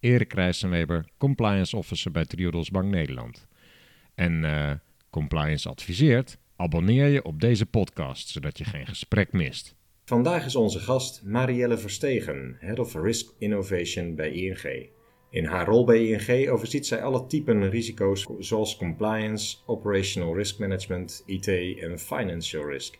Erik Rijssenweber, compliance officer bij Triodos Bank Nederland. En uh, compliance adviseert, abonneer je op deze podcast, zodat je geen gesprek mist. Vandaag is onze gast Marielle Verstegen, Head of Risk Innovation bij ING. In haar rol bij ING overziet zij alle typen risico's zoals compliance, operational risk management, IT en financial risk.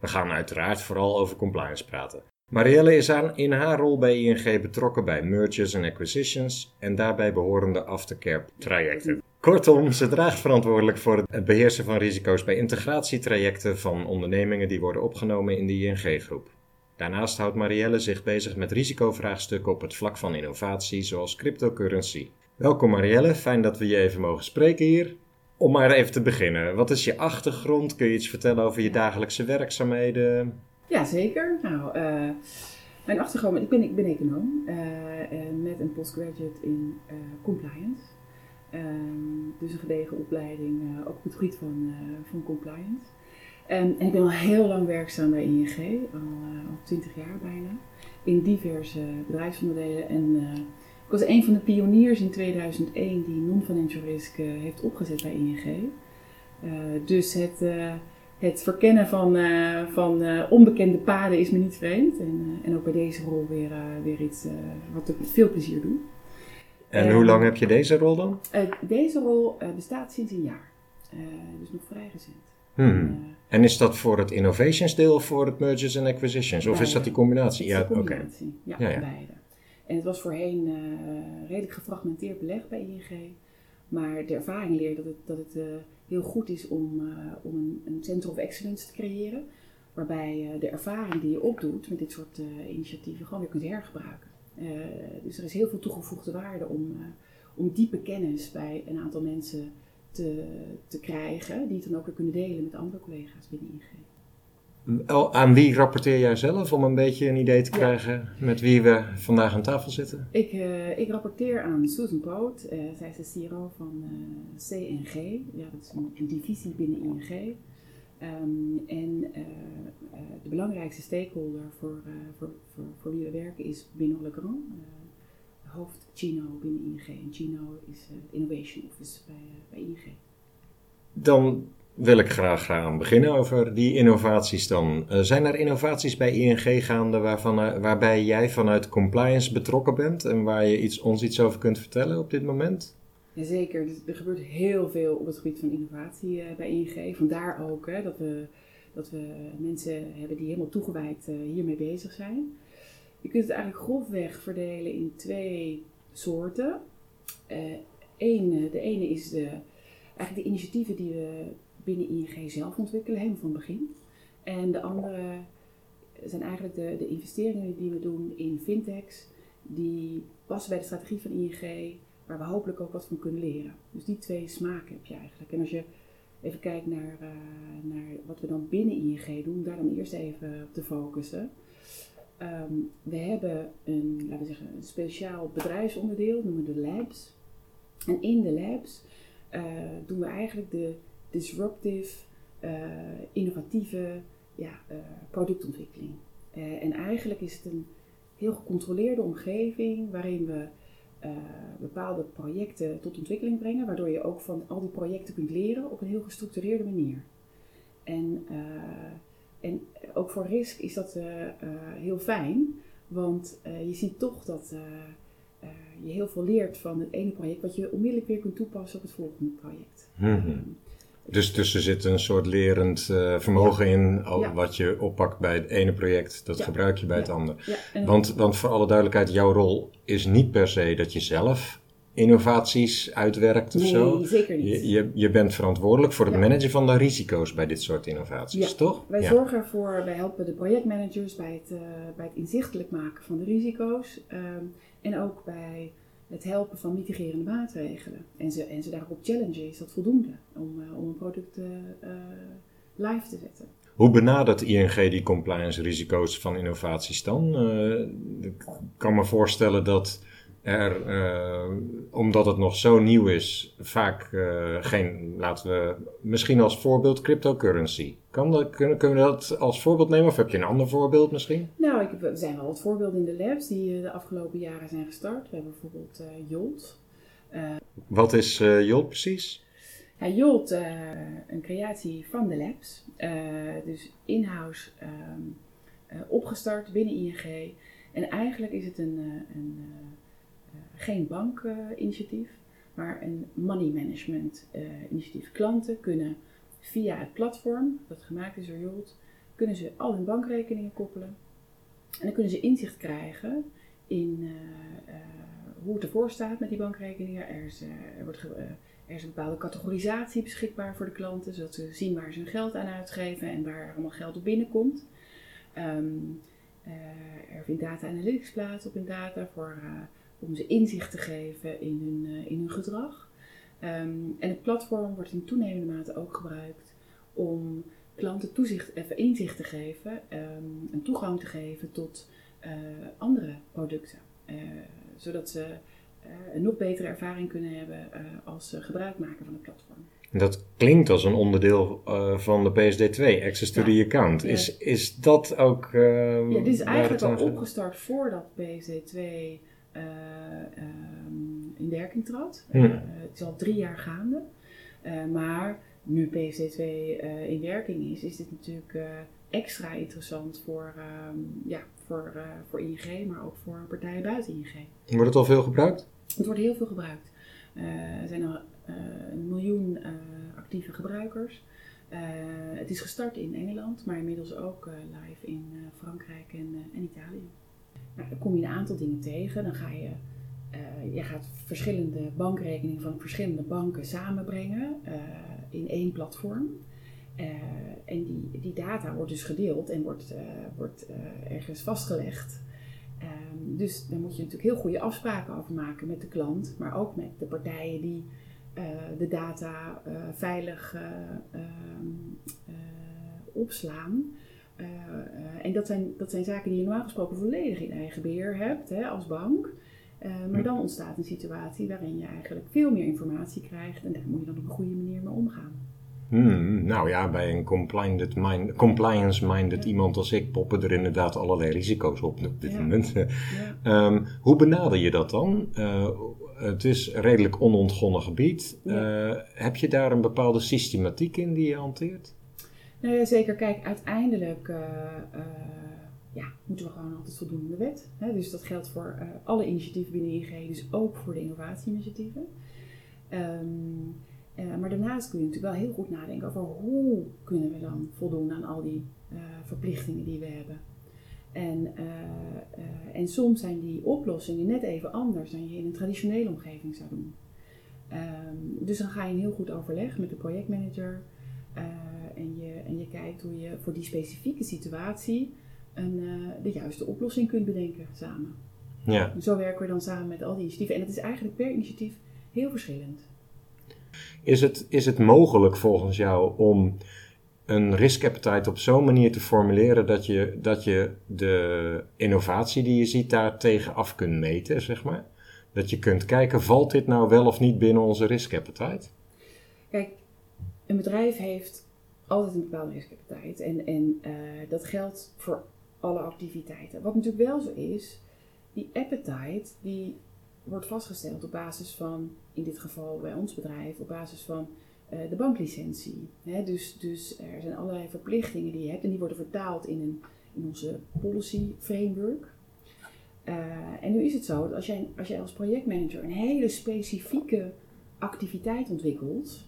We gaan uiteraard vooral over compliance praten. Marielle is aan, in haar rol bij ING betrokken bij mergers en acquisitions en daarbij behorende aftercare trajecten. Kortom, ze draagt verantwoordelijk voor het beheersen van risico's bij integratietrajecten van ondernemingen die worden opgenomen in de ING-groep. Daarnaast houdt Marielle zich bezig met risicovraagstukken op het vlak van innovatie, zoals cryptocurrency. Welkom Marielle, fijn dat we je even mogen spreken hier. Om maar even te beginnen, wat is je achtergrond? Kun je iets vertellen over je dagelijkse werkzaamheden? Ja, zeker. Nou, uh, mijn achtergrond, ik ben, ik ben econoom uh, met een postgraduate in compliance. Um, dus een gedegen opleiding, ook op het gebied van, van compliance. En, en, ik ben al heel lang werkzaam bij ING, al, al 20 jaar bijna, in diverse bedrijfsonderdelen. En ik was een van de pioniers in 2001 die non-financial risk heeft opgezet bij ING. dus het het verkennen van, uh, van uh, onbekende paden is me niet vreemd. En, uh, en ook bij deze rol weer, weer iets wat ik met veel plezier doe. En hoe lang heb je deze rol dan? deze rol bestaat sinds een jaar. dus nog vrij recent. Hmm. en is dat voor het innovations deel of voor het mergers en acquisitions? Of is dat die combinatie? ja, oké. Ja, ja, beide. En het was voorheen redelijk gefragmenteerd beleg bij ING. Maar de ervaring leert dat het, dat het heel goed is om, uh, om een, een, center of excellence te creëren. Waarbij uh, de ervaring die je opdoet met dit soort initiatieven gewoon weer kunt hergebruiken. dus er is heel veel toegevoegde waarde om, om diepe kennis bij een aantal mensen te, te krijgen. Die het dan ook weer kunnen delen met andere collega's binnen ING. Aan wie rapporteer jij zelf om een beetje een idee te krijgen met wie we vandaag aan tafel zitten? Ik, uh, ik rapporteer aan Susan Poot. Uh, zij is de CRO van uh, CNG. Ja, dat is een, een divisie binnen ING. Um, en de belangrijkste stakeholder voor, voor, voor, voor, wie we werken is Benoît Legrand, hoofd Chino binnen ING. En Chino is het Innovation Office bij, bij ING. Dan wil ik graag gaan beginnen over die innovaties dan. Uh, zijn er innovaties bij ING gaande waarvan, uh, waarbij jij vanuit compliance betrokken bent en waar je iets, ons iets over kunt vertellen op dit moment? Jazeker, er gebeurt heel veel op het gebied van innovatie uh, bij ING. Vandaar ook hè, dat, we, dat we mensen hebben die helemaal toegewijd hiermee bezig zijn. Je kunt het eigenlijk grofweg verdelen in twee soorten. Eén, de ene is de, eigenlijk de initiatieven die we binnen ING zelf ontwikkelen, helemaal van begin. En de andere zijn eigenlijk de, de investeringen die we doen in fintechs, die passen bij de strategie van ING, waar we hopelijk ook wat van kunnen leren. Dus die twee smaken heb je eigenlijk. En als je even kijkt naar, uh, naar wat we dan binnen ING doen, daar dan eerst even op te focussen. Um, we hebben een, laten we zeggen, een speciaal bedrijfsonderdeel, noemen we de labs. En in de labs uh, doen we eigenlijk de disruptive, uh, innovatieve ja, uh, productontwikkeling. Uh, en eigenlijk is het een heel gecontroleerde omgeving waarin we bepaalde projecten tot ontwikkeling brengen, waardoor je ook van al die projecten kunt leren op een heel gestructureerde manier. En, en ook voor risk is dat heel fijn, want je ziet toch dat je heel veel leert van het ene project, wat je onmiddellijk weer kunt toepassen op het volgende project. Mm -hmm. Dus, er zit een soort lerend uh, vermogen in, al wat je oppakt bij het ene project, dat gebruik je bij het andere. Want, want voor alle duidelijkheid, jouw rol is niet per se dat je zelf innovaties uitwerkt of nee, zo. zeker niet. Je, je, je, bent verantwoordelijk voor het managen van de risico's bij dit soort innovaties, toch? Wij zorgen ervoor, wij helpen de projectmanagers bij het, uh, bij het inzichtelijk maken van de risico's. Um, en ook bij het helpen van mitigerende maatregelen. En ze, en ze daarop challengen, is dat voldoende om, uh, om een product uh, live te zetten. Hoe benadert ING die compliance risico's van innovaties dan? ik kan me voorstellen dat er, uh, omdat het nog zo nieuw is, vaak uh, geen, laten we, misschien als voorbeeld cryptocurrency. Kan dat, kunnen, kunnen we dat als voorbeeld nemen of heb je een ander voorbeeld misschien? Nou, ik, er zijn wel wat voorbeelden in de labs die uh, de afgelopen jaren zijn gestart. We hebben bijvoorbeeld Jolt. Wat is Jolt precies? Ja, Jolt, een creatie van de labs. dus in-house ehm, opgestart binnen ING. En eigenlijk is het een, een geen bankinitiatief, maar een money management uh, initiatief. Klanten kunnen via het platform, dat gemaakt is door Jolt, kunnen ze al hun bankrekeningen koppelen. En dan kunnen ze inzicht krijgen in uh, uh, hoe het ervoor staat met die bankrekeningen. Er is, er, wordt er is een bepaalde categorisatie beschikbaar voor de klanten, zodat ze zien waar ze hun geld aan uitgeven en waar allemaal geld op binnenkomt. Um, er vindt data analytics plaats op hun data voor om ze inzicht te geven in hun, uh, in hun gedrag. Um, en het platform wordt in toenemende mate ook gebruikt om klanten toezicht, even inzicht te geven um, en toegang te geven tot uh, andere producten. Uh, zodat ze een nog betere ervaring kunnen hebben als ze gebruik maken van het platform. Dat klinkt als een onderdeel van de PSD2, Access to ja. the Account. Ja. Is, is dat ook. Ja, dit is eigenlijk al opgestart voordat PSD2 uh, um, in werking trad. Uh, het is al drie jaar gaande. Uh, maar nu PSD2 in werking is, is dit natuurlijk extra interessant voor, um, ja, voor, voor ING, maar ook voor partijen buiten ING. Wordt het al veel gebruikt? Het wordt heel veel gebruikt. er zijn al een miljoen actieve gebruikers. het is gestart in Engeland, maar inmiddels ook live in Frankrijk en, en Italië. Nou, dan kom je een aantal dingen tegen. Dan ga je, uh, je gaat verschillende bankrekeningen van verschillende banken samenbrengen uh, in één platform. Uh, en die, die data wordt dus gedeeld en wordt, wordt ergens vastgelegd. Um, dus daar moet je natuurlijk heel goede afspraken over maken met de klant, maar ook met de partijen die de data veilig ehm, opslaan. Uh, uh, en dat zijn, dat zijn zaken die je normaal gesproken volledig in eigen beheer hebt hè, als bank. Uh, maar dan ontstaat een situatie waarin je eigenlijk veel meer informatie krijgt en daar moet je dan op een goede manier mee omgaan. Hmm, nou ja, bij een mind, compliance-minded ja. iemand als ik poppen er inderdaad allerlei risico's op op dit ja. moment. Ja. um, hoe benader je dat dan? het is redelijk onontgonnen gebied. heb je daar een bepaalde systematiek in die je hanteert? Ja, zeker. Kijk, uiteindelijk uh, uh, ja, moeten we gewoon altijd voldoen aan de wet. Hè? Dus dat geldt voor alle initiatieven binnen ING, dus ook voor de innovatie-initiatieven. Um, maar daarnaast kun je natuurlijk wel heel goed nadenken over hoe kunnen we dan voldoen aan al die verplichtingen die we hebben. En, en soms zijn die oplossingen net even anders dan je in een traditionele omgeving zou doen. Um, dus dan ga je een heel goed overleg met de projectmanager en je, en je kijkt hoe je voor die specifieke situatie een, uh, de juiste oplossing kunt bedenken samen. Ja. Zo werken we dan samen met al die initiatieven. En het is eigenlijk per initiatief heel verschillend. Is het, is het mogelijk volgens jou om een risk appetite op zo'n manier te formuleren dat je, dat je de innovatie die je ziet daar tegen af kunt meten, zeg maar? Dat je kunt kijken, valt dit nou wel of niet binnen onze risk appetite? Kijk, een bedrijf heeft altijd een bepaalde riskapiteit. En, en uh, dat geldt voor alle activiteiten. Wat natuurlijk wel zo is, die appetite die wordt vastgesteld op basis van, in dit geval bij ons bedrijf, op basis van uh, de banklicentie. Dus, dus er zijn allerlei verplichtingen die je hebt en die worden vertaald in, een, in onze policy framework. Uh, en nu is het zo dat als jij, als jij als projectmanager een hele specifieke activiteit ontwikkelt,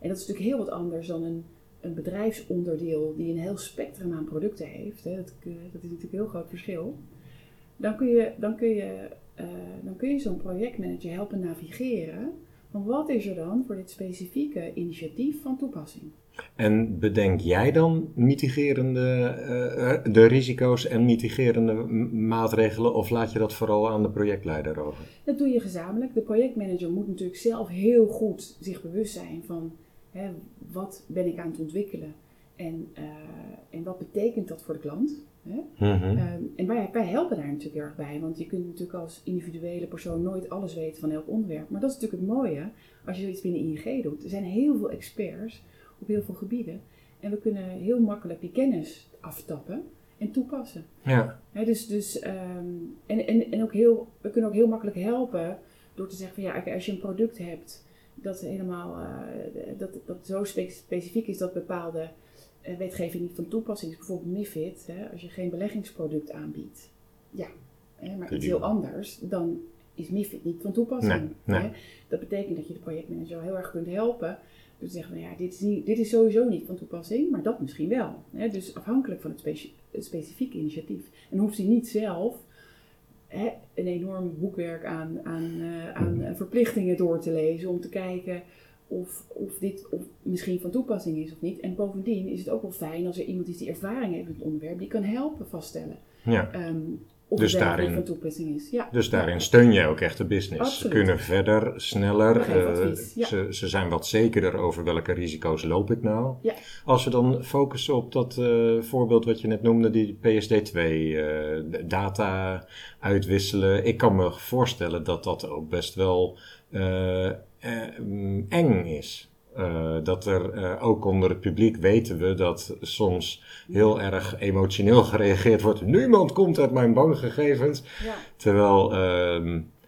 en dat is natuurlijk heel wat anders dan een, een bedrijfsonderdeel die een heel spectrum aan producten heeft. Hè. Dat, eh, dat, is natuurlijk een heel groot verschil. Dan kun je, dan kun je, uh, dan kun je zo'n projectmanager helpen navigeren van wat is er dan voor dit specifieke initiatief van toepassing. En bedenk jij dan mitigerende uh, de risico's en mitigerende maatregelen of laat je dat vooral aan de projectleider over? Dat doe je gezamenlijk. De projectmanager moet natuurlijk zelf heel goed zich bewust zijn van hè, wat ben ik aan het ontwikkelen en, uh, en wat betekent dat voor de klant. Hè? Mm -hmm. um, en wij, wij, helpen daar natuurlijk heel erg bij, want je kunt natuurlijk als individuele persoon nooit alles weten van elk onderwerp. Maar dat is natuurlijk het mooie als je zoiets binnen ING doet. Er zijn heel veel experts op heel veel gebieden. En we kunnen heel makkelijk die kennis aftappen en toepassen. Ja. dus, dus, um, en, en, en ook heel, we kunnen ook heel makkelijk helpen door te zeggen van ja, als je een product hebt dat helemaal uh, dat, dat zo specifiek is dat bepaalde uh, wetgeving niet van toepassing is, bijvoorbeeld MIFID, hè, als je geen beleggingsproduct aanbiedt, ja, hè, maar iets heel anders, dan is MIFID niet van toepassing. Nee, nee. Dat betekent dat je de projectmanager heel erg kunt helpen door te zeggen, van, ja, dit is, niet, dit is sowieso niet van toepassing, maar dat misschien wel. Hè? Dus afhankelijk van het specifieke initiatief. En hoeft hij niet zelf hè, een enorm boekwerk aan, aan, uh, aan verplichtingen door te lezen om te kijken of, of dit of misschien van toepassing is of niet. En bovendien is het ook wel fijn als er iemand is die ervaring heeft met het onderwerp, die kan helpen vaststellen. Ja. Um, of dus daarin, van toepassing is. Ja. Dus daarin steun jij ook echt de business. Absoluut. Ze kunnen verder, sneller. Uh, ja. ze, ze zijn wat zekerder over welke risico's loop ik nou. Ja. Als we dan focussen op dat uh, voorbeeld wat je net noemde, die PSD2, uh, data uitwisselen. Ik kan me voorstellen dat dat ook best wel eng is. Uh, dat er uh, ook onder het publiek weten we dat soms heel erg emotioneel gereageerd wordt. Niemand komt uit mijn bankgegevens. Ja. Terwijl,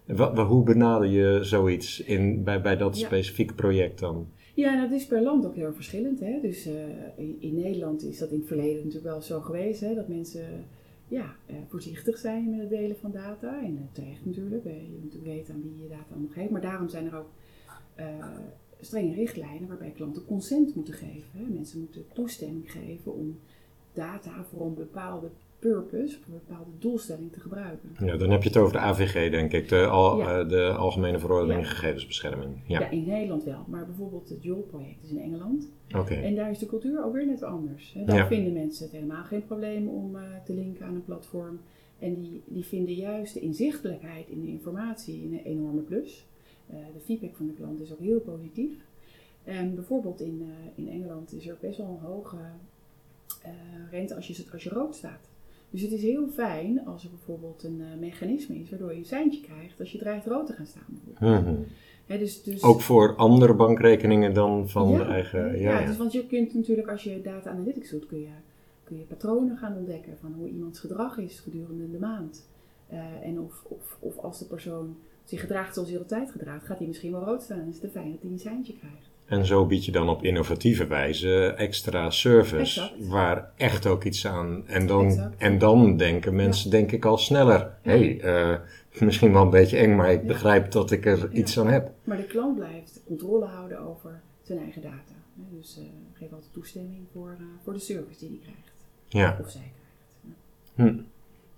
uh, hoe benader je zoiets in, bij, bij dat Ja. specifieke project dan? Ja, dat is per land ook heel verschillend. Hè? Dus eh, in, in Nederland is dat in het verleden natuurlijk wel zo geweest. Hè? Dat mensen ja, eh, voorzichtig zijn met het delen van data. En eh, terecht natuurlijk. Eh, je moet natuurlijk weten aan wie je data allemaal geeft. Maar daarom zijn er ook eh, strenge richtlijnen waarbij klanten consent moeten geven. Mensen moeten toestemming geven om data voor een bepaalde purpose, voor een bepaalde doelstelling te gebruiken. Ja, dan heb je het over de AVG, denk ik, de, al, Ja. eh, de Algemene Verordening Ja. Gegevensbescherming. Ja. Ja, in Nederland wel. Maar bijvoorbeeld het JOL-project is in Engeland. oké. En daar is de cultuur ook weer net anders. Daar vinden mensen het helemaal geen probleem om eh, te linken aan een platform. En die, die vinden juist de inzichtelijkheid in de informatie een enorme plus. Eh, de feedback van de klant is ook heel positief. En bijvoorbeeld in, eh, in Engeland is er best wel een hoge eh, rente als je, als je rood staat. Dus het is heel fijn als er bijvoorbeeld een mechanisme is waardoor je een seintje krijgt als je dreigt rood te gaan staan. Mhm. Dus, dus, Ook voor andere bankrekeningen dan van ja, de eigen... Ja, ja. Dus, want je kunt natuurlijk als je data analytics doet, kun je, kun je patronen gaan ontdekken van hoe iemands gedrag is gedurende de maand. En of, of, of als de persoon zich gedraagt zoals hij altijd gedraagt, gaat hij misschien wel rood staan. En is het fijn dat hij een seintje krijgt. En zo bied je dan op innovatieve wijze extra service Exact. waar echt ook iets aan. En dan, Exact. en dan denken mensen, denk ik al sneller. Hé, hey, eh, misschien wel een beetje eng, maar ik Ja. begrijp dat ik er iets aan heb. Maar de klant blijft controle houden over zijn eigen data. Hè, Dus eh geef altijd toestemming voor, eh, voor de service die hij krijgt. Ja, Of zij krijgt. Ja.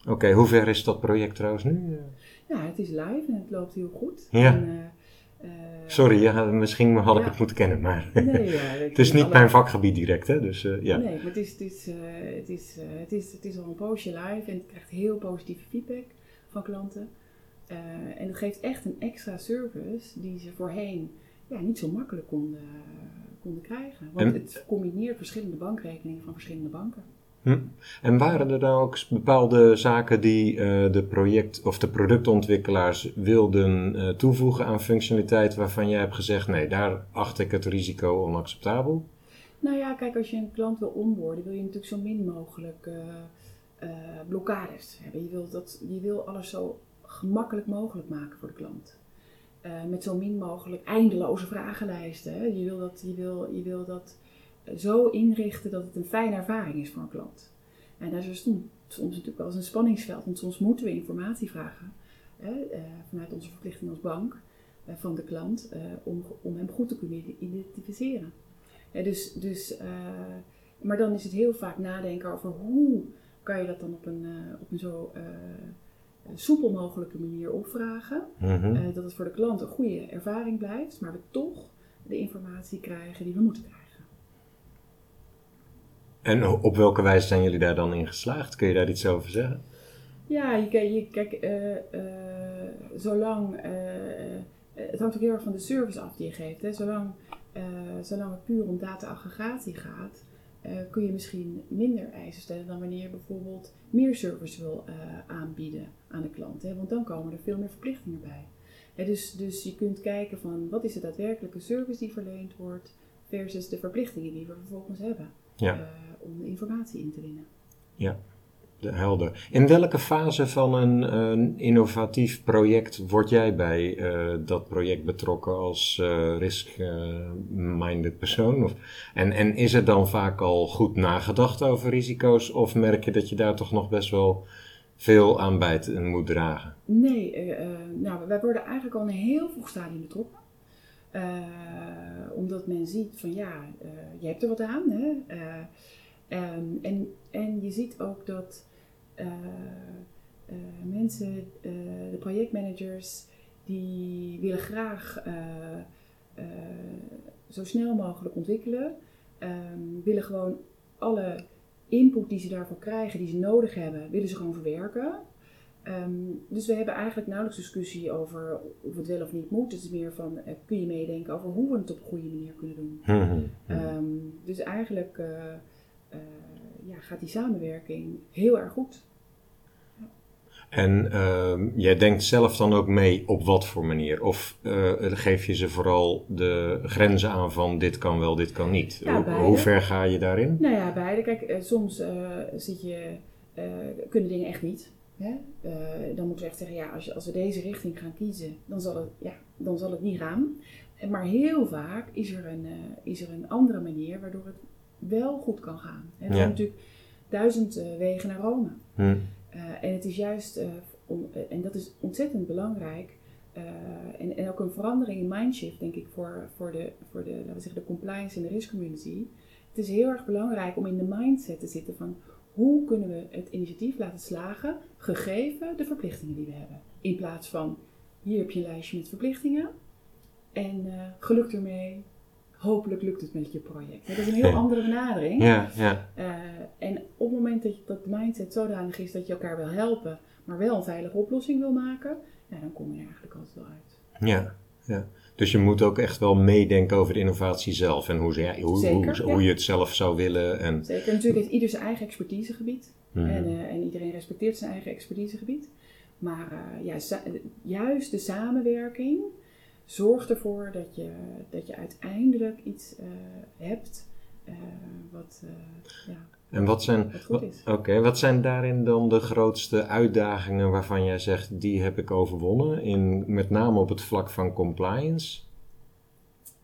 hm. oké. hoe ver is dat project trouwens nu? Ja, het is live en het loopt heel goed. Ja. En, eh, eh, Sorry, ja, misschien had ik Ja. het moeten kennen, maar Nee, ja, het is niet alle- mijn vakgebied direct, hè? Dus eh, ja. Nee, maar het is, het, is, het, is, het, is, het is al een poosje live en het krijgt heel positieve feedback van klanten. En het geeft echt een extra service die ze voorheen ja, niet zo makkelijk konden, konden krijgen. Want En- het combineert verschillende bankrekeningen van verschillende banken. Hm. En waren er dan ook bepaalde zaken die eh, de project of de productontwikkelaars wilden eh, toevoegen aan functionaliteit waarvan jij hebt gezegd, nee, daar acht ik het risico onacceptabel? Nou ja, kijk, als je een klant wil onboarden, wil je natuurlijk zo min mogelijk eh, blokkades hebben. Je wil, dat, je wil alles zo gemakkelijk mogelijk maken voor de klant. Met zo min mogelijk eindeloze vragenlijsten. Je, wil dat, je, wil, je wil dat zo inrichten dat het een fijne ervaring is voor een klant. En daar is soms, natuurlijk wel eens een spanningsveld, want soms moeten we informatie vragen hè, eh, vanuit onze verplichting als bank eh, van de klant eh, om, om hem goed te kunnen identificeren. Ja, dus, dus, maar dan is het heel vaak nadenken over hoe kan je dat dan op een, op een zo soepel mogelijke manier opvragen. Eh, dat het voor de klant een goede ervaring blijft, maar we toch de informatie krijgen die we moeten krijgen. En op welke wijze zijn jullie daar dan in geslaagd? Kun je daar iets over zeggen? Ja, je, kijk, eh, eh, zolang. eh, het hangt ook heel erg van de service af die je geeft. Hè. Zolang, zolang het puur om data-aggregatie gaat, kun je misschien minder eisen stellen dan wanneer je bijvoorbeeld meer service wil aanbieden aan de klant. Hè. Want dan komen er veel meer verplichtingen bij. Hè, dus, dus je kunt kijken van wat is de daadwerkelijke service die verleend wordt versus de verplichtingen die we vervolgens hebben Ja. Om informatie in te winnen. De- Helder. In welke fase van een, een innovatief project word jij bij eh, dat project betrokken als eh, risk-minded persoon? Of, en, en is er dan vaak al goed nagedacht over risico's? Of merk je dat je daar toch nog best wel veel aan bij te- moet dragen? Nee, eh, nou, wij worden eigenlijk al in een heel vroeg stadium betrokken. Omdat men ziet van ja, je hebt er wat aan. Hè? Eh, ehm, en, en je ziet ook dat eh, eh, mensen, eh, de projectmanagers, die willen graag zo snel mogelijk ontwikkelen. Ehm, willen gewoon alle input die ze daarvoor krijgen, die ze nodig hebben, willen ze gewoon verwerken. Ehm, dus we hebben eigenlijk nauwelijks discussie over of het wel of niet moet. Het is meer van, kun je meedenken over hoe we het op een goede manier kunnen doen. Mhm. Ehm, dus eigenlijk ja, gaat die samenwerking heel erg goed. En ehm, jij denkt zelf dan ook mee op wat voor manier? Of eh, geef je ze vooral de grenzen aan van dit kan wel, dit kan niet? Ja, Hoe- ver ga je daarin? Nou ja, beide. Kijk, eh, soms eh, zit je, eh, kunnen dingen echt niet. Hè? Eh, dan moeten we echt zeggen, ja, als, je, als we deze richting gaan kiezen, dan zal het, ja, dan zal het niet gaan. Maar heel vaak is er een, eh, is er een andere manier waardoor het wel goed kan gaan. Er Ja. zijn natuurlijk duizend eh, wegen naar Rome. Hm. Eh, en het is juist, eh, om, en dat is ontzettend belangrijk, en, en ook een verandering in mindshift, denk ik, voor, voor, de, voor de, laten we zeggen, de compliance en de risk community. Het is heel erg belangrijk om in de mindset te zitten van hoe kunnen we het initiatief laten slagen, gegeven de verplichtingen die we hebben. In plaats van, hier heb je een lijstje met verplichtingen en eh geluk ermee, hopelijk lukt het met je project. Dat is een heel andere benadering. Ja, ja. Eh, en op het moment dat, je, dat de mindset zodanig is dat je elkaar wil helpen, maar wel een veilige oplossing wil maken, ja, dan kom je er eigenlijk altijd wel uit. Ja, ja. Dus je moet ook echt wel meedenken over de innovatie zelf en hoe, ze, hoe, Zeker, hoe, hoe je het zelf zou willen. En, Zeker, natuurlijk heeft ieder zijn eigen expertisegebied. Mhm. En, eh, en iedereen respecteert zijn eigen expertisegebied. Maar eh, ja, juist de samenwerking zorgt ervoor dat je, dat je uiteindelijk iets eh, hebt eh, wat, eh, ja, en wat zijn, wat goed is. Oké, wat zijn daarin dan de grootste uitdagingen waarvan jij zegt, die heb ik overwonnen, in, met name op het vlak van compliance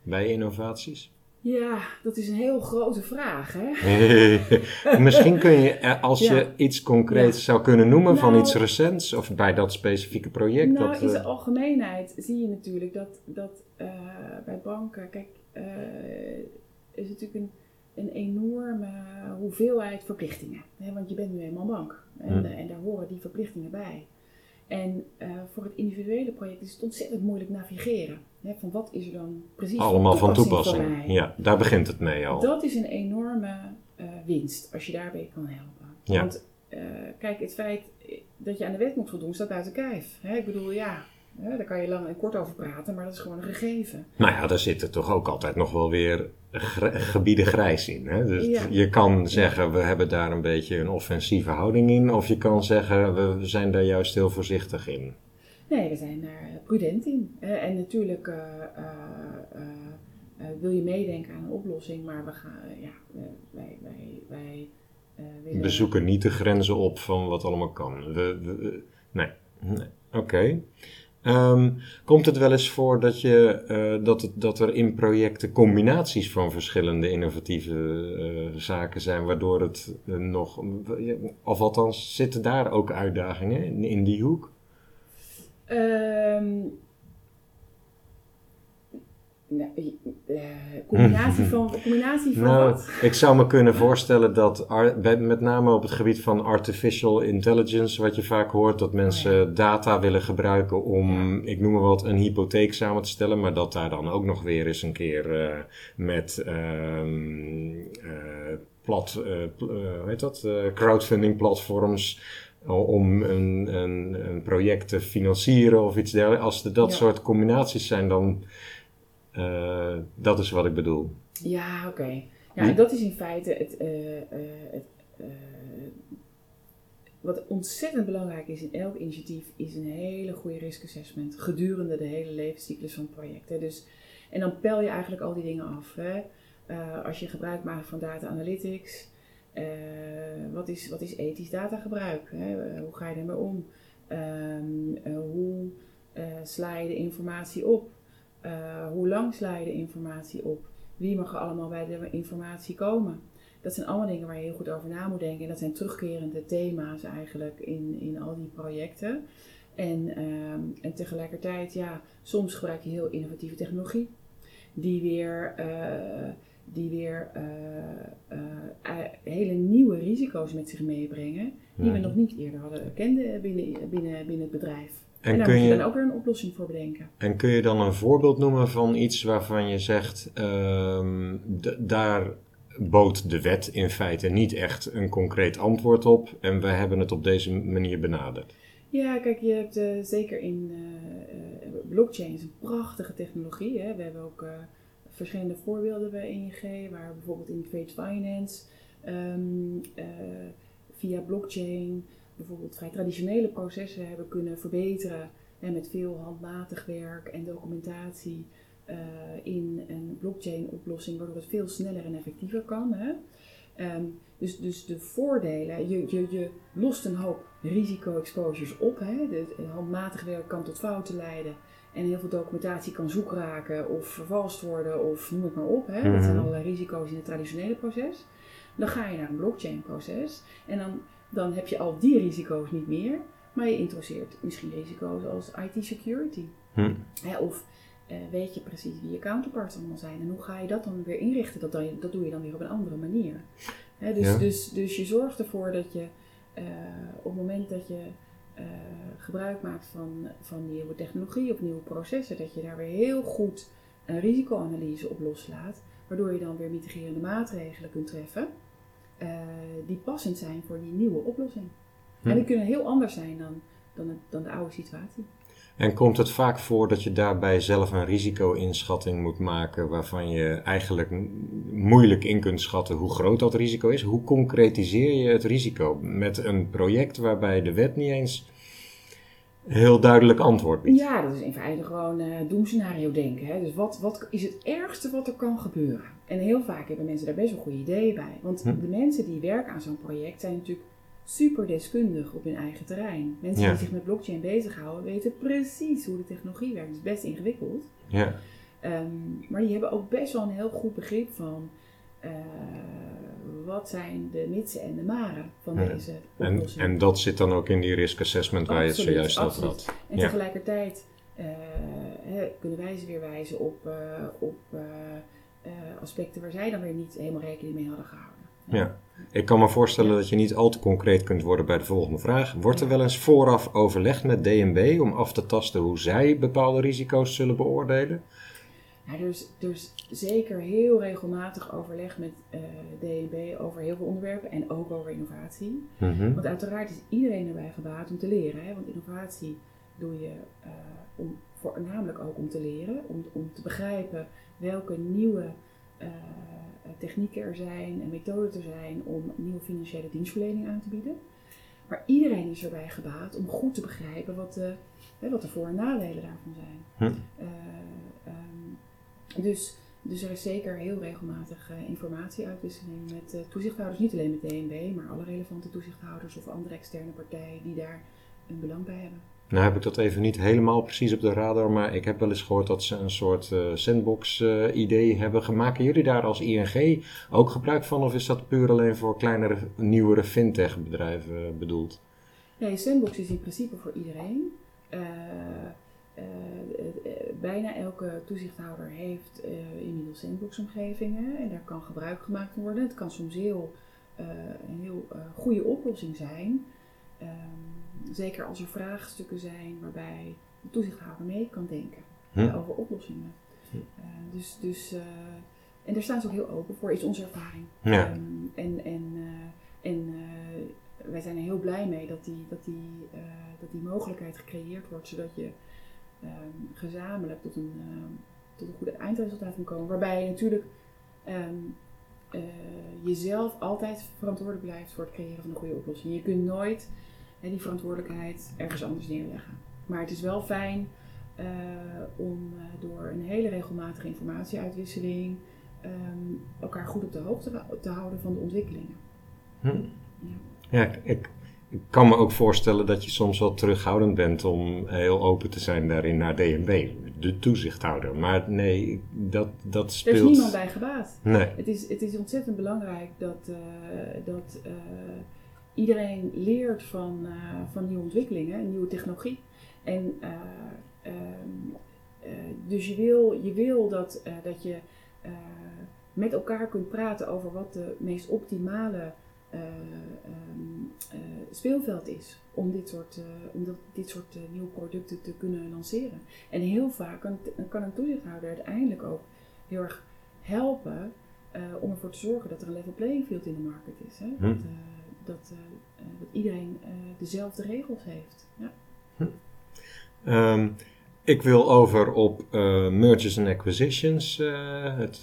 bij innovaties? Ja, dat is een heel grote vraag, hè? Misschien kun je, eh, als je Ja. iets concreets zou kunnen noemen van Nou- iets recents, of bij dat specifieke project. Nou, dat, in eh, de algemeenheid zie je natuurlijk dat, dat eh, bij banken, kijk, eh, is natuurlijk een, een enorme hoeveelheid verplichtingen. Hè? Want je bent nu eenmaal bank en, Hmm. eh, en daar horen die verplichtingen bij. En eh, voor het individuele project is het ontzettend moeilijk navigeren. Hè? Van wat is er dan precies allemaal van toepassing toepassing. voor mij? Ja, daar begint het mee al. Dat is een enorme eh, winst als je daarbij kan helpen. Ja. Want eh, kijk, het feit dat je aan de wet moet voldoen staat buiten kijf. Hè? Ik bedoel, ja, daar kan je lang en kort over praten, maar dat is gewoon een gegeven. Nou ja, daar zitten toch ook altijd nog wel weer gr- gebieden grijs in. Hè? Dus Ja. je kan zeggen, we hebben daar een beetje een offensieve houding in. Of je kan zeggen, we zijn daar juist heel voorzichtig in. Nee, we zijn daar prudent in. hè. en natuurlijk eh, eh, eh, eh, wil je meedenken aan een oplossing, maar we gaan, eh, ja, eh, wij, wij, wij eh. We zoeken niet de grenzen op van wat allemaal kan. We, nee, oké. Ehm, komt het wel eens voor dat, je, eh, dat, het, dat er in projecten combinaties van verschillende innovatieve eh, zaken zijn, waardoor het eh, nog, of althans, zitten daar ook uitdagingen in, in die hoek? Ehm, Nou, uh, combinatie van, combinatie van nou, wat? Ik zou me kunnen voorstellen dat, met name op het gebied van artificial intelligence, wat je vaak hoort, dat mensen oh data willen gebruiken om, ik noem maar wat, een hypotheek samen te stellen, maar dat daar dan ook nog weer eens een keer uh, met uh, plat, hoe heet dat, crowdfunding platforms om een, een, een, project te financieren of iets dergelijks. Als er dat soort combinaties zijn, dan uh, dat is wat ik bedoel. Ja, oké. Ja, en dat is in feite het, uh, uh, het wat ontzettend belangrijk is in elk initiatief, is een hele goede risk assessment gedurende de hele levenscyclus van het project. Hè. Dus, en dan pel je eigenlijk al die dingen af. Hè. als je gebruik maakt van data analytics, wat, is, wat is ethisch datagebruik? Hè? hoe ga je ermee om? Um, hoe sla je de informatie op? Uh, hoe lang sla je de informatie op? Wie mag er allemaal bij de informatie komen? Dat zijn allemaal dingen waar je heel goed over na moet denken. En dat zijn terugkerende thema's eigenlijk in, in al die projecten. En, uh, en tegelijkertijd, ja, soms gebruik je heel innovatieve technologie. Die weer, uh, die weer hele nieuwe risico's met zich meebrengen. Die we nog niet eerder hadden kenden binnen, binnen, binnen het bedrijf. En, en daar kun moet je, dan ook weer een oplossing voor bedenken. En kun je dan een voorbeeld noemen van iets waarvan je zegt, uh, daar bood de wet in feite niet echt een concreet antwoord op en we hebben het op deze manier benaderd? Ja, kijk, je hebt uh, zeker in uh, blockchain is een prachtige technologie. Hè? We hebben ook verschillende voorbeelden bij ING, waar bijvoorbeeld in trade finance um, via blockchain bijvoorbeeld vrij traditionele processen hebben kunnen verbeteren en met veel handmatig werk en documentatie uh, in een blockchain oplossing, waardoor het veel sneller en effectiever kan. Hè? Um, dus, dus de voordelen, je, je, je lost een hoop risico-exposures op. Hè? De, handmatig werk kan tot fouten leiden. En heel veel documentatie kan zoek raken of vervalst worden of noem het maar op. Hè? Dat zijn mhm. allerlei risico's in het traditionele proces. Dan ga je naar een blockchain proces en dan dan heb je al die risico's niet meer. Maar je introduceert misschien risico's als IT security. Hm. of uh, weet je precies wie je counterparts allemaal zijn. En hoe ga je dat dan weer inrichten? Dat, dan, dat doe je dan weer op een andere manier. dus, dus, dus je zorgt ervoor dat je uh, op het moment dat je uh, gebruik maakt van, van nieuwe technologie of nieuwe processen, dat je daar weer heel goed een risicoanalyse op loslaat. Waardoor je dan weer mitigerende maatregelen kunt treffen. Uh, die passend zijn voor die nieuwe oplossing. Hm. En die kunnen heel anders zijn dan, dan, dan de oude situatie. En komt het vaak voor dat je daarbij zelf een risico-inschatting moet maken waarvan je eigenlijk moeilijk in kunt schatten hoe groot dat risico is? Hoe concretiseer je het risico met een project waarbij de wet niet eens heel duidelijk antwoord biedt? Ja, dat is in feite gewoon uh, doemscenario denken. Hè? Dus wat, wat is het ergste wat er kan gebeuren? En heel vaak hebben mensen daar best wel goede ideeën bij. Want hm. de mensen die werken aan zo'n project zijn natuurlijk super deskundig op hun eigen terrein. Mensen die zich met blockchain bezighouden weten precies hoe de technologie werkt. Het is best ingewikkeld. Ja. Um, maar die hebben ook best wel een heel goed begrip van uh, wat zijn de mitsen en de maren van deze oplossing. En, en dat zit dan ook in die risk assessment waar je het zojuist over had. En tegelijkertijd uh, kunnen wij ze weer wijzen op, uh, op aspecten waar zij dan weer niet helemaal rekening mee hadden gehouden. Ja. Ik kan me voorstellen dat je niet al te concreet kunt worden bij de volgende vraag. Wordt er wel eens vooraf overlegd met DNB om af te tasten hoe zij bepaalde risico's zullen beoordelen? Ja, dus, dus zeker heel regelmatig overleg met uh, DNB over heel veel onderwerpen en ook over innovatie. Mhm. Want uiteraard is iedereen erbij gebaat om te leren. Hè? Want innovatie doe je uh, om, voornamelijk ook om te leren, om, om te begrijpen welke nieuwe uh, technieken er zijn en methoden er zijn om nieuwe financiële dienstverlening aan te bieden. Maar iedereen is erbij gebaat om goed te begrijpen wat de, hè, wat de voor- en nadelen daarvan zijn. Hm. Uh, um, dus, dus er is zeker heel regelmatig uh, informatieuitwisseling met toezichthouders, niet alleen met DNB, maar alle relevante toezichthouders of andere externe partijen die daar een belang bij hebben. Nou heb ik dat even niet helemaal precies op de radar, maar ik heb wel eens gehoord dat ze een soort uh, sandbox-idee uh, hebben. Maken jullie daar als ING ook gebruik van, of is dat puur alleen voor kleinere, nieuwere fintech-bedrijven bedoeld? Nee, sandbox is in principe voor iedereen. Bijna elke toezichthouder heeft inmiddels sandbox-omgevingen en daar kan gebruik gemaakt worden. Het kan soms heel, een heel goede oplossing zijn. Ehm, zeker als er vraagstukken zijn waarbij de toezichthouder mee kan denken hm. over oplossingen. Hm. dus, dus en daar staan ze ook heel open voor, is onze ervaring. Ja. Ehm, en en, uh, en wij zijn er heel blij mee dat die, dat, die, dat die mogelijkheid gecreëerd wordt, zodat je um, gezamenlijk tot een, tot een goede eindresultaat kan komen. Waarbij je natuurlijk um, jezelf altijd verantwoordelijk blijft voor het creëren van een goede oplossing. Je kunt nooit die verantwoordelijkheid ergens anders neerleggen. Maar het is wel fijn om door een hele regelmatige informatieuitwisseling um, elkaar goed op de hoogte te houden van de ontwikkelingen. Hm. Ja, ja ik, ik, kan me ook voorstellen dat je soms wel terughoudend bent om heel open te zijn daarin naar DNB, de toezichthouder. Maar nee, dat, dat speelt... Er is niemand bij gebaat. Nee. Het is, het is ontzettend belangrijk dat, uh, dat uh, iedereen leert van, uh, van nieuwe ontwikkelingen, nieuwe technologie. En um, dus je wil, je wil dat, dat je met elkaar kunt praten over wat de meest optimale um, uh, speelveld is om dit soort, om dat, dit soort nieuwe producten te kunnen lanceren. En heel vaak kan, kan een toezichthouder uiteindelijk ook heel erg helpen om ervoor te zorgen dat er een level playing field in de market is. Hè? Hm. Dat, dat, dat, iedereen dezelfde regels heeft. Ja. Hm. Um, ik wil over op mergers and acquisitions. Het,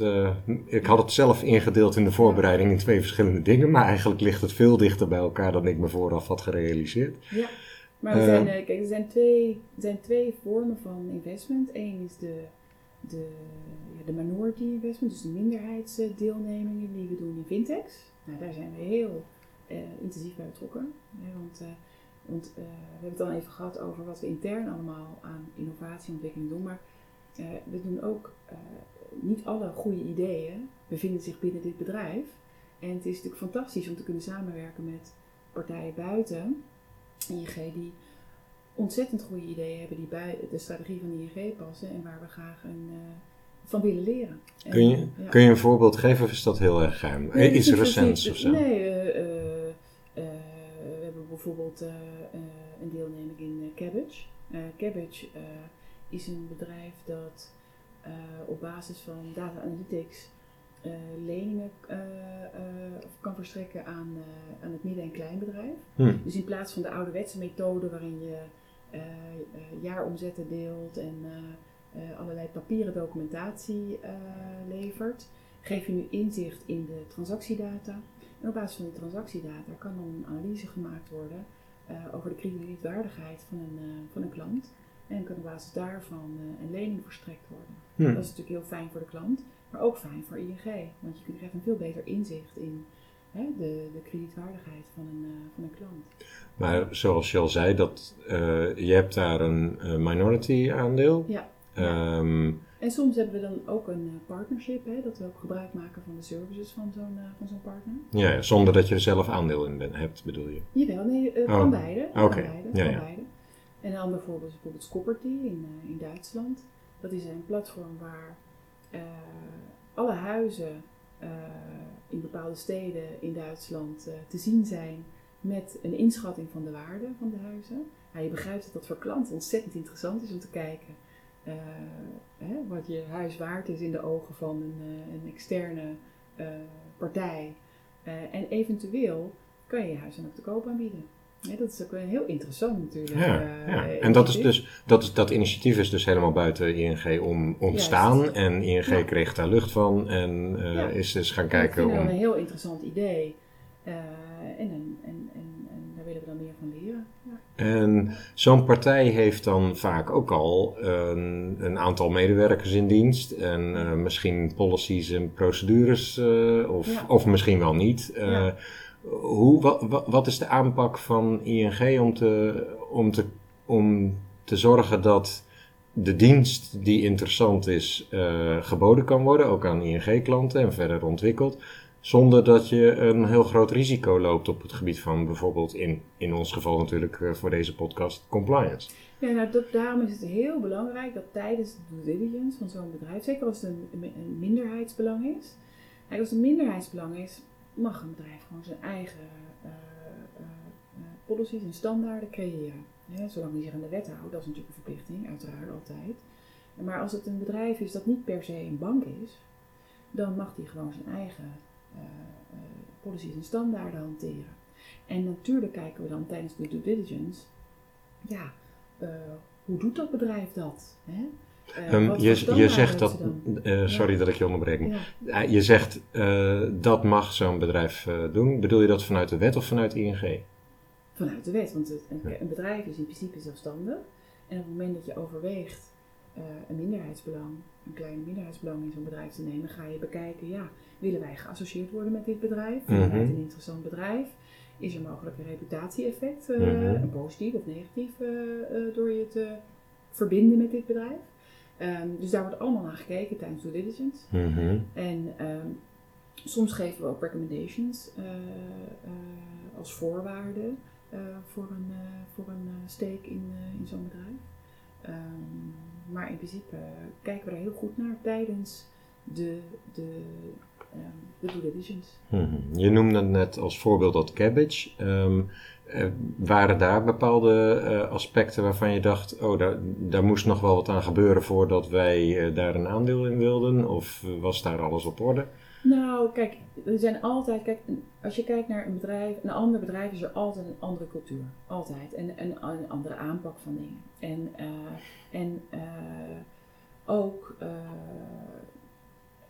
ik had het zelf ingedeeld in de voorbereiding in twee verschillende dingen, maar eigenlijk ligt het veel dichter bij elkaar dan ik me vooraf had gerealiseerd. Ja, maar er zijn, kijk, er zijn twee, er zijn twee vormen van investment. Eén is de, de, ja, de minority investment, dus de minderheidsdeelnemingen die we doen in fintechs. Nou, daar zijn we heel intensief bij betrokken. want want uh, we hebben het dan even gehad over wat we intern allemaal aan innovatieontwikkeling doen. Maar we doen ook niet alle goede ideeën bevinden zich binnen dit bedrijf. En het is natuurlijk fantastisch om te kunnen samenwerken met partijen buiten ING die ontzettend goede ideeën hebben die bij de strategie van ING passen en waar we graag een, van willen leren. kun, je, kun je een voorbeeld geven of is dat heel erg geheim? Nee, Iets recents of zo? Nee, bijvoorbeeld uh, een deelneming in Cabbage. Cabbage is een bedrijf dat op basis van data analytics leningen kan verstrekken aan, aan het midden- en kleinbedrijf. Hmm. Dus in plaats van de ouderwetse methode waarin je jaaromzetten deelt en allerlei papieren documentatie levert, geef je nu inzicht in de transactiedata en op basis van die transactiedata kan dan een analyse gemaakt worden uh, over de kredietwaardigheid van een, van een klant. En kan op basis daarvan een lening verstrekt worden. Hmm. Dat is natuurlijk heel fijn voor de klant, maar ook fijn voor ING. Want je krijgt een veel beter inzicht in hè, de, de kredietwaardigheid van een, van een klant. Maar zoals je al zei, dat, je hebt daar een minority aandeel. Ja. Um, en soms hebben we dan ook een eh, partnership, hè, dat we ook gebruik maken van de services van zo'n uh, van zo'n partner. Ja, ja, zonder dat je er zelf aandeel in ben, hebt, bedoel je? Jawel, nee, uh, oh. van beide. Oké, okay. ja, ja. beide. En een ander voorbeeld is bijvoorbeeld Scopperty in, uh, in Duitsland. Dat is een platform waar alle huizen in bepaalde steden in Duitsland te zien zijn met een inschatting van de waarde van de huizen. Ja, je begrijpt dat dat voor klanten ontzettend interessant is om te kijken uh, hè, wat je huis waard is in de ogen van een, uh, een externe uh, partij. en eventueel kan je je huis dan ook te koop aanbieden. dat is ook heel interessant natuurlijk. Ja, ja. En dat, is dus, dat, is, dat initiatief is dus helemaal buiten ING om, ontstaan. Juist. En ING kreeg daar lucht van en is dus gaan kijken om... Ik vind een heel interessant idee. En, en, en, en, daar willen we dan meer van leren. En zo'n partij heeft dan vaak ook al een, een aantal medewerkers in dienst en uh, misschien policies en procedures, uh, of, ja. of misschien wel niet. Ja. hoe, wat, wat is de aanpak van ING om te, om te, om te zorgen dat de dienst die interessant is geboden kan worden, ook aan ING-klanten en verder ontwikkeld, zonder dat je een heel groot risico loopt op het gebied van bijvoorbeeld, in, in ons geval natuurlijk uh, voor deze podcast, compliance. Ja, nou, daarom is het heel belangrijk dat tijdens de due diligence van zo'n bedrijf, zeker als het een, minderheidsbelang is, als het een minderheidsbelang is, mag een bedrijf gewoon zijn eigen uh, policies en standaarden creëren. zolang die zich aan de wet houdt, dat is natuurlijk een verplichting, uiteraard altijd. Maar als het een bedrijf is dat niet per se een bank is, dan mag die gewoon zijn eigen policies en standaarden hanteren. En natuurlijk kijken we dan tijdens de due diligence, ja, hoe doet dat bedrijf dat? Hè? Uh, je, je zegt dat, uh, sorry dat ik je onderbreek, ja. je zegt dat mag zo'n bedrijf doen. Bedoel je dat vanuit de wet of vanuit ING? Vanuit de wet, want het, een, bedrijf is in principe zelfstandig. En op het moment dat je overweegt een minderheidsbelang, een klein minderheidsbelang in zo'n bedrijf te nemen, ga je bekijken, ja, willen wij geassocieerd worden met dit bedrijf? Vinden mm -hmm. wij het een interessant bedrijf? Is er mogelijk een reputatie-effect, mm -hmm. een positief of negatief, door je te verbinden met dit bedrijf? Um, dus daar wordt allemaal naar gekeken tijdens due diligence. Mm -hmm. En um, soms geven we ook recommendations als voorwaarde voor een, voor een steek in, in zo'n bedrijf. Um, maar in principe kijken we er heel goed naar tijdens de, de, de due diligence. -hmm. Je noemde net als voorbeeld dat cabbage. Uh, waren daar bepaalde uh, aspecten waarvan je dacht, oh, daar, daar moest nog wel wat aan gebeuren voordat wij uh, daar een aandeel in wilden? Of was daar alles op orde? Nou, kijk, er zijn altijd, kijk, als je kijkt naar een bedrijf, een ander bedrijf is er altijd een andere cultuur. Altijd. En een, een andere aanpak van dingen. En, en ook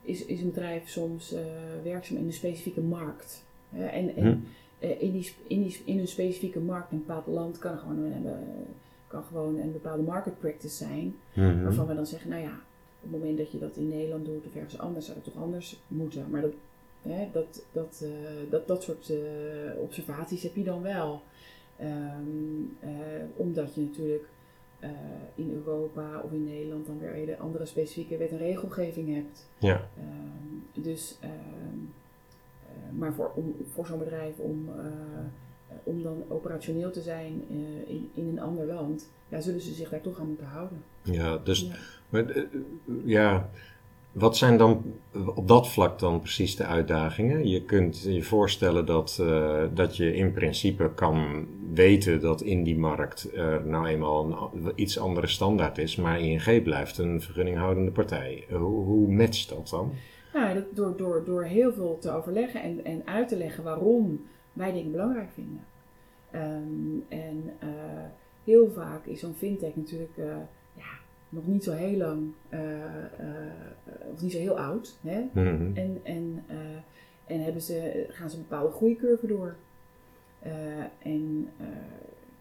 is, is een bedrijf soms werkzaam in een specifieke markt. en, en hm in, die, in, die, in een specifieke markt, een bepaald land, kan gewoon een, kan gewoon een bepaalde market practice zijn. Mm-hmm. Waarvan we dan zeggen, nou ja, het moment dat je dat in Nederland doet of ergens anders, zou het toch anders moeten. Maar dat, hè, dat, dat, uh, dat, dat soort observaties heb je dan wel. Um, omdat je natuurlijk in Europa of in Nederland dan weer een andere specifieke wet en regelgeving hebt. Ja. Um, dus um, eh, maar voor, om, voor zo'n bedrijf om, eh, om dan operationeel te zijn eh, in, in een ander land, ja, zullen ze zich daar toch aan moeten houden. Ja, dus ja. Maar, ja, wat zijn dan op dat vlak dan precies de uitdagingen? Je kunt je voorstellen dat, uh, dat je in principe kan weten dat in die markt uh, nou eenmaal een iets andere standaard is, maar ING blijft een vergunninghoudende partij. Hoe, hoe matcht dat dan? Nou, door, door, door heel veel te overleggen en, en uit te leggen waarom wij dingen belangrijk vinden. Um, en uh, heel vaak is zo'n fintech natuurlijk uh, ja, nog niet zo heel lang, uh, of niet zo heel oud. Hè? Mm -hmm. En, en, en hebben ze, gaan ze een bepaalde groeicurve door. en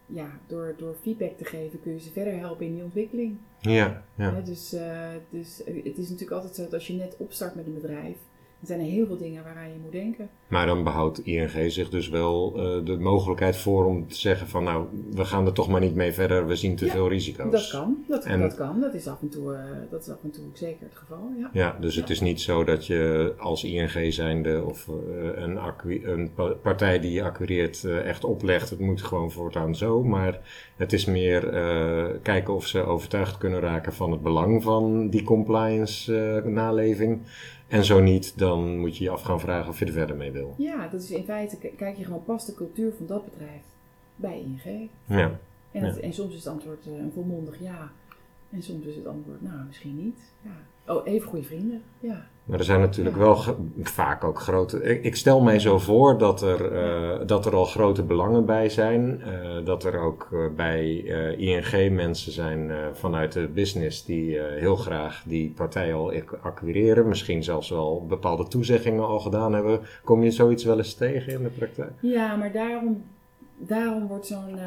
ja, door, door feedback te geven kun je ze verder helpen in die ontwikkeling. Ja, ja. dus, uh, dus het is natuurlijk altijd zo dat als je net opstart met een bedrijf, er zijn er heel veel dingen waaraan je moet denken. Maar dan behoudt ING zich dus wel uh, de mogelijkheid voor om te zeggen van nou, we gaan er toch maar niet mee verder, we zien te veel risico's. Dat kan, dat, en, dat kan. Dat is af en toe, uh, dat is af en toe zeker het geval. Ja, ja dus het is niet zo dat je als ING zijnde of uh, een, een, partij die je acquireert echt oplegt, het moet gewoon voortaan zo. Maar het is meer kijken of ze overtuigd kunnen raken van het belang van die compliance naleving. En zo niet, dan moet je je af gaan vragen of je er verder mee wil. Ja, dat is in feite, kijk je gewoon, past de cultuur van dat bedrijf bij ING? Ja. En, het, en soms is het antwoord uh, een volmondig ja. En soms is het antwoord, nou, misschien niet. Ja. Oh, even goede vrienden, ja. Maar er zijn natuurlijk wel vaak ook grote. Ik, stel mij zo voor dat er, uh, dat er al grote belangen bij zijn. Uh, dat er ook uh, bij ING mensen zijn vanuit de business die heel graag die partij al acquireren. Misschien zelfs wel bepaalde toezeggingen al gedaan hebben. Kom je zoiets wel eens tegen in de praktijk? Ja, maar daarom, daarom wordt zo'n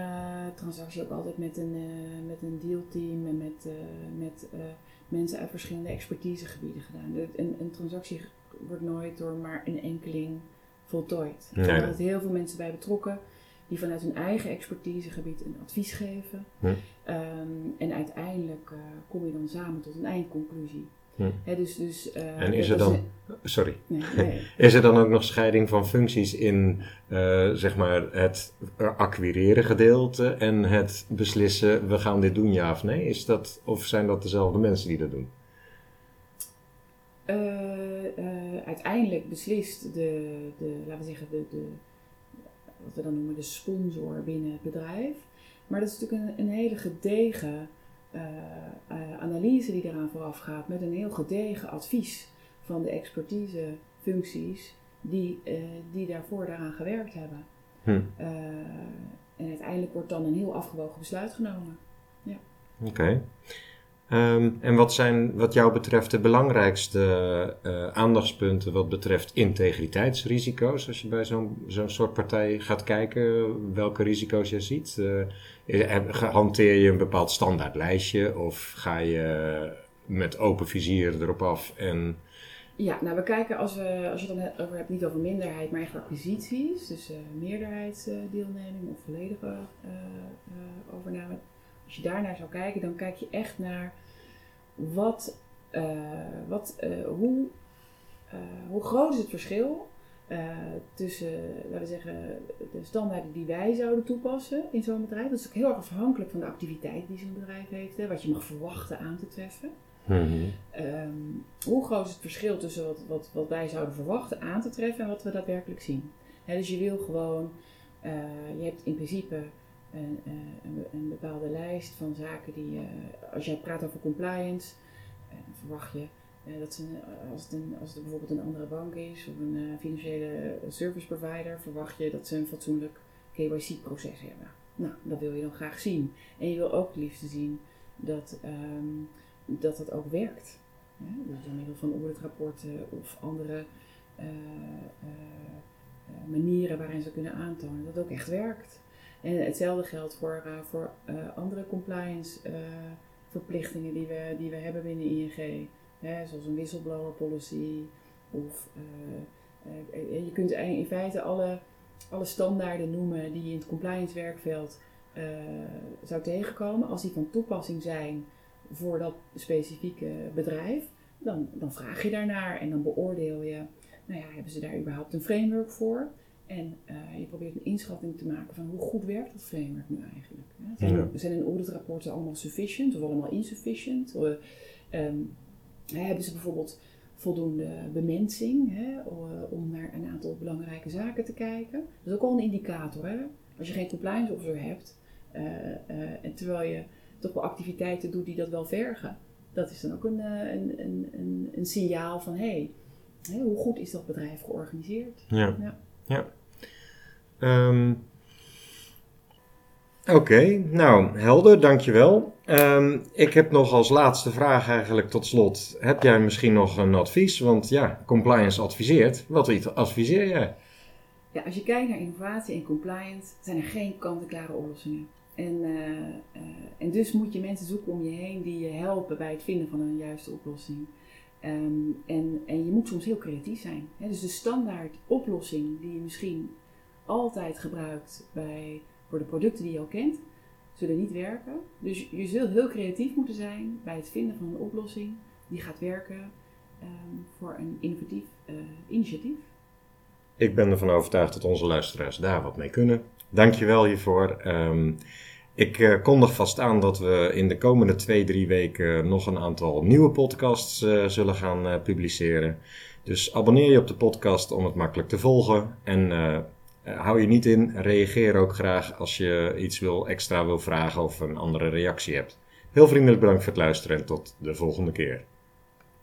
transactie ook altijd met een, met een dealteam en met. met mensen uit verschillende expertisegebieden gedaan. Een, een transactie wordt nooit door maar een enkeling voltooid. Er zijn heel veel mensen bij betrokken die vanuit hun eigen expertisegebied een advies geven. Hm. Um, en uiteindelijk kom je dan samen tot een eindconclusie. Hè, dus, dus, uh, en is er dan, sorry, nee, nee. is er dan ook nog scheiding van functies in uh, zeg maar het acquireren gedeelte en het beslissen we gaan dit doen ja of nee? Is dat, of zijn dat dezelfde mensen die dat doen? Uh, uiteindelijk beslist de, de, laten we zeggen, de, de, wat we dan noemen de sponsor binnen het bedrijf. Maar dat is natuurlijk een, een hele gedegen uh, uh, analyse die eraan vooraf gaat, met een heel gedegen advies van de expertisefuncties die, uh, die daarvoor daaraan gewerkt hebben. Hm. en uiteindelijk wordt dan een heel afgewogen besluit genomen. Ja. Oké. Okay. Um, en wat zijn wat jou betreft de belangrijkste uh, aandachtspunten wat betreft integriteitsrisico's? Als je bij zo'n zo'n soort partij gaat kijken, welke risico's je ziet? Uh, hanteer je een bepaald standaardlijstje of ga je met open vizier erop af en... Ja, nou we kijken als, we, als je het dan over hebt, niet over minderheid, maar echt acquisities. Dus meerderheidsdeelneming of volledige overname als je daarnaar zou kijken, dan kijk je echt naar wat, uh, wat, uh, hoe, uh, hoe groot is het verschil tussen, laten we zeggen, de standaarden die wij zouden toepassen in zo'n bedrijf. Dat is ook heel erg afhankelijk van de activiteit die zo'n bedrijf heeft, hè, wat je mag verwachten aan te treffen. Mm-hmm. Um, hoe groot is het verschil tussen wat, wat, wat wij zouden verwachten aan te treffen en wat we daadwerkelijk zien? Dus je wil gewoon, je hebt in principe een, een, een, bepaalde lijst van zaken die, als jij praat over compliance, dan verwacht je dat ze, als, het een, als het bijvoorbeeld een andere bank is of een financiële service provider, verwacht je dat ze een fatsoenlijk KYC-proces hebben. Nou, dat wil je dan graag zien. En je wil ook het liefst zien dat, um, dat het ook werkt. Ja, dus door middel van auditrapporten of andere manieren waarin ze kunnen aantonen dat het ook echt werkt. En hetzelfde geldt voor, uh, voor uh, andere compliance uh, verplichtingen die we, die we hebben binnen ING. Hè, zoals een whistleblower policy. Of je kunt in feite alle, alle standaarden noemen die je in het compliance werkveld zou tegenkomen. Als die van toepassing zijn voor dat specifieke bedrijf, dan, dan vraag je daarnaar en dan beoordeel je, nou ja, hebben ze daar überhaupt een framework voor? En uh, je probeert een inschatting te maken van hoe goed werkt dat framework nu eigenlijk. Ja, zijn, ja. zijn in auditrapporten allemaal sufficient of allemaal insufficient? Of, um, hebben ze bijvoorbeeld voldoende bemensing hè, om naar een aantal belangrijke zaken te kijken? Dat is ook al een indicator. Hè? Als je geen compliance officer hebt, uh, uh, en terwijl je toch wel activiteiten doet die dat wel vergen, dat is dan ook een, een, een, een, een signaal van hé, hey, hoe goed is dat bedrijf georganiseerd? Ja. ja. Um, Oké, nou helder, dankjewel. Um, ik heb nog als laatste vraag eigenlijk tot slot. Heb jij misschien nog een advies? Want ja, compliance adviseert. Wat adviseer jij? Ja, als je kijkt naar innovatie en compliance, zijn er geen kant-en-klare oplossingen. En, uh, uh, en dus moet je mensen zoeken om je heen die je helpen bij het vinden van een juiste oplossing. Um, en, en je moet soms heel creatief zijn. Dus de standaard oplossing die je misschien altijd gebruikt bij, voor de producten die je al kent, zullen niet werken. Dus je zult heel creatief moeten zijn bij het vinden van een oplossing die gaat werken um, voor een innovatief uh, initiatief. Ik ben ervan overtuigd dat onze luisteraars daar wat mee kunnen. Dankjewel hiervoor. Um, ik uh, kondig vast aan dat we in de komende twee, drie weken nog een aantal nieuwe podcasts uh, zullen gaan publiceren. Dus abonneer je op de podcast om het makkelijk te volgen. En hou je niet in, reageer ook graag als je iets wil, extra wil vragen of een andere reactie hebt. Heel vriendelijk bedankt voor het luisteren en tot de volgende keer.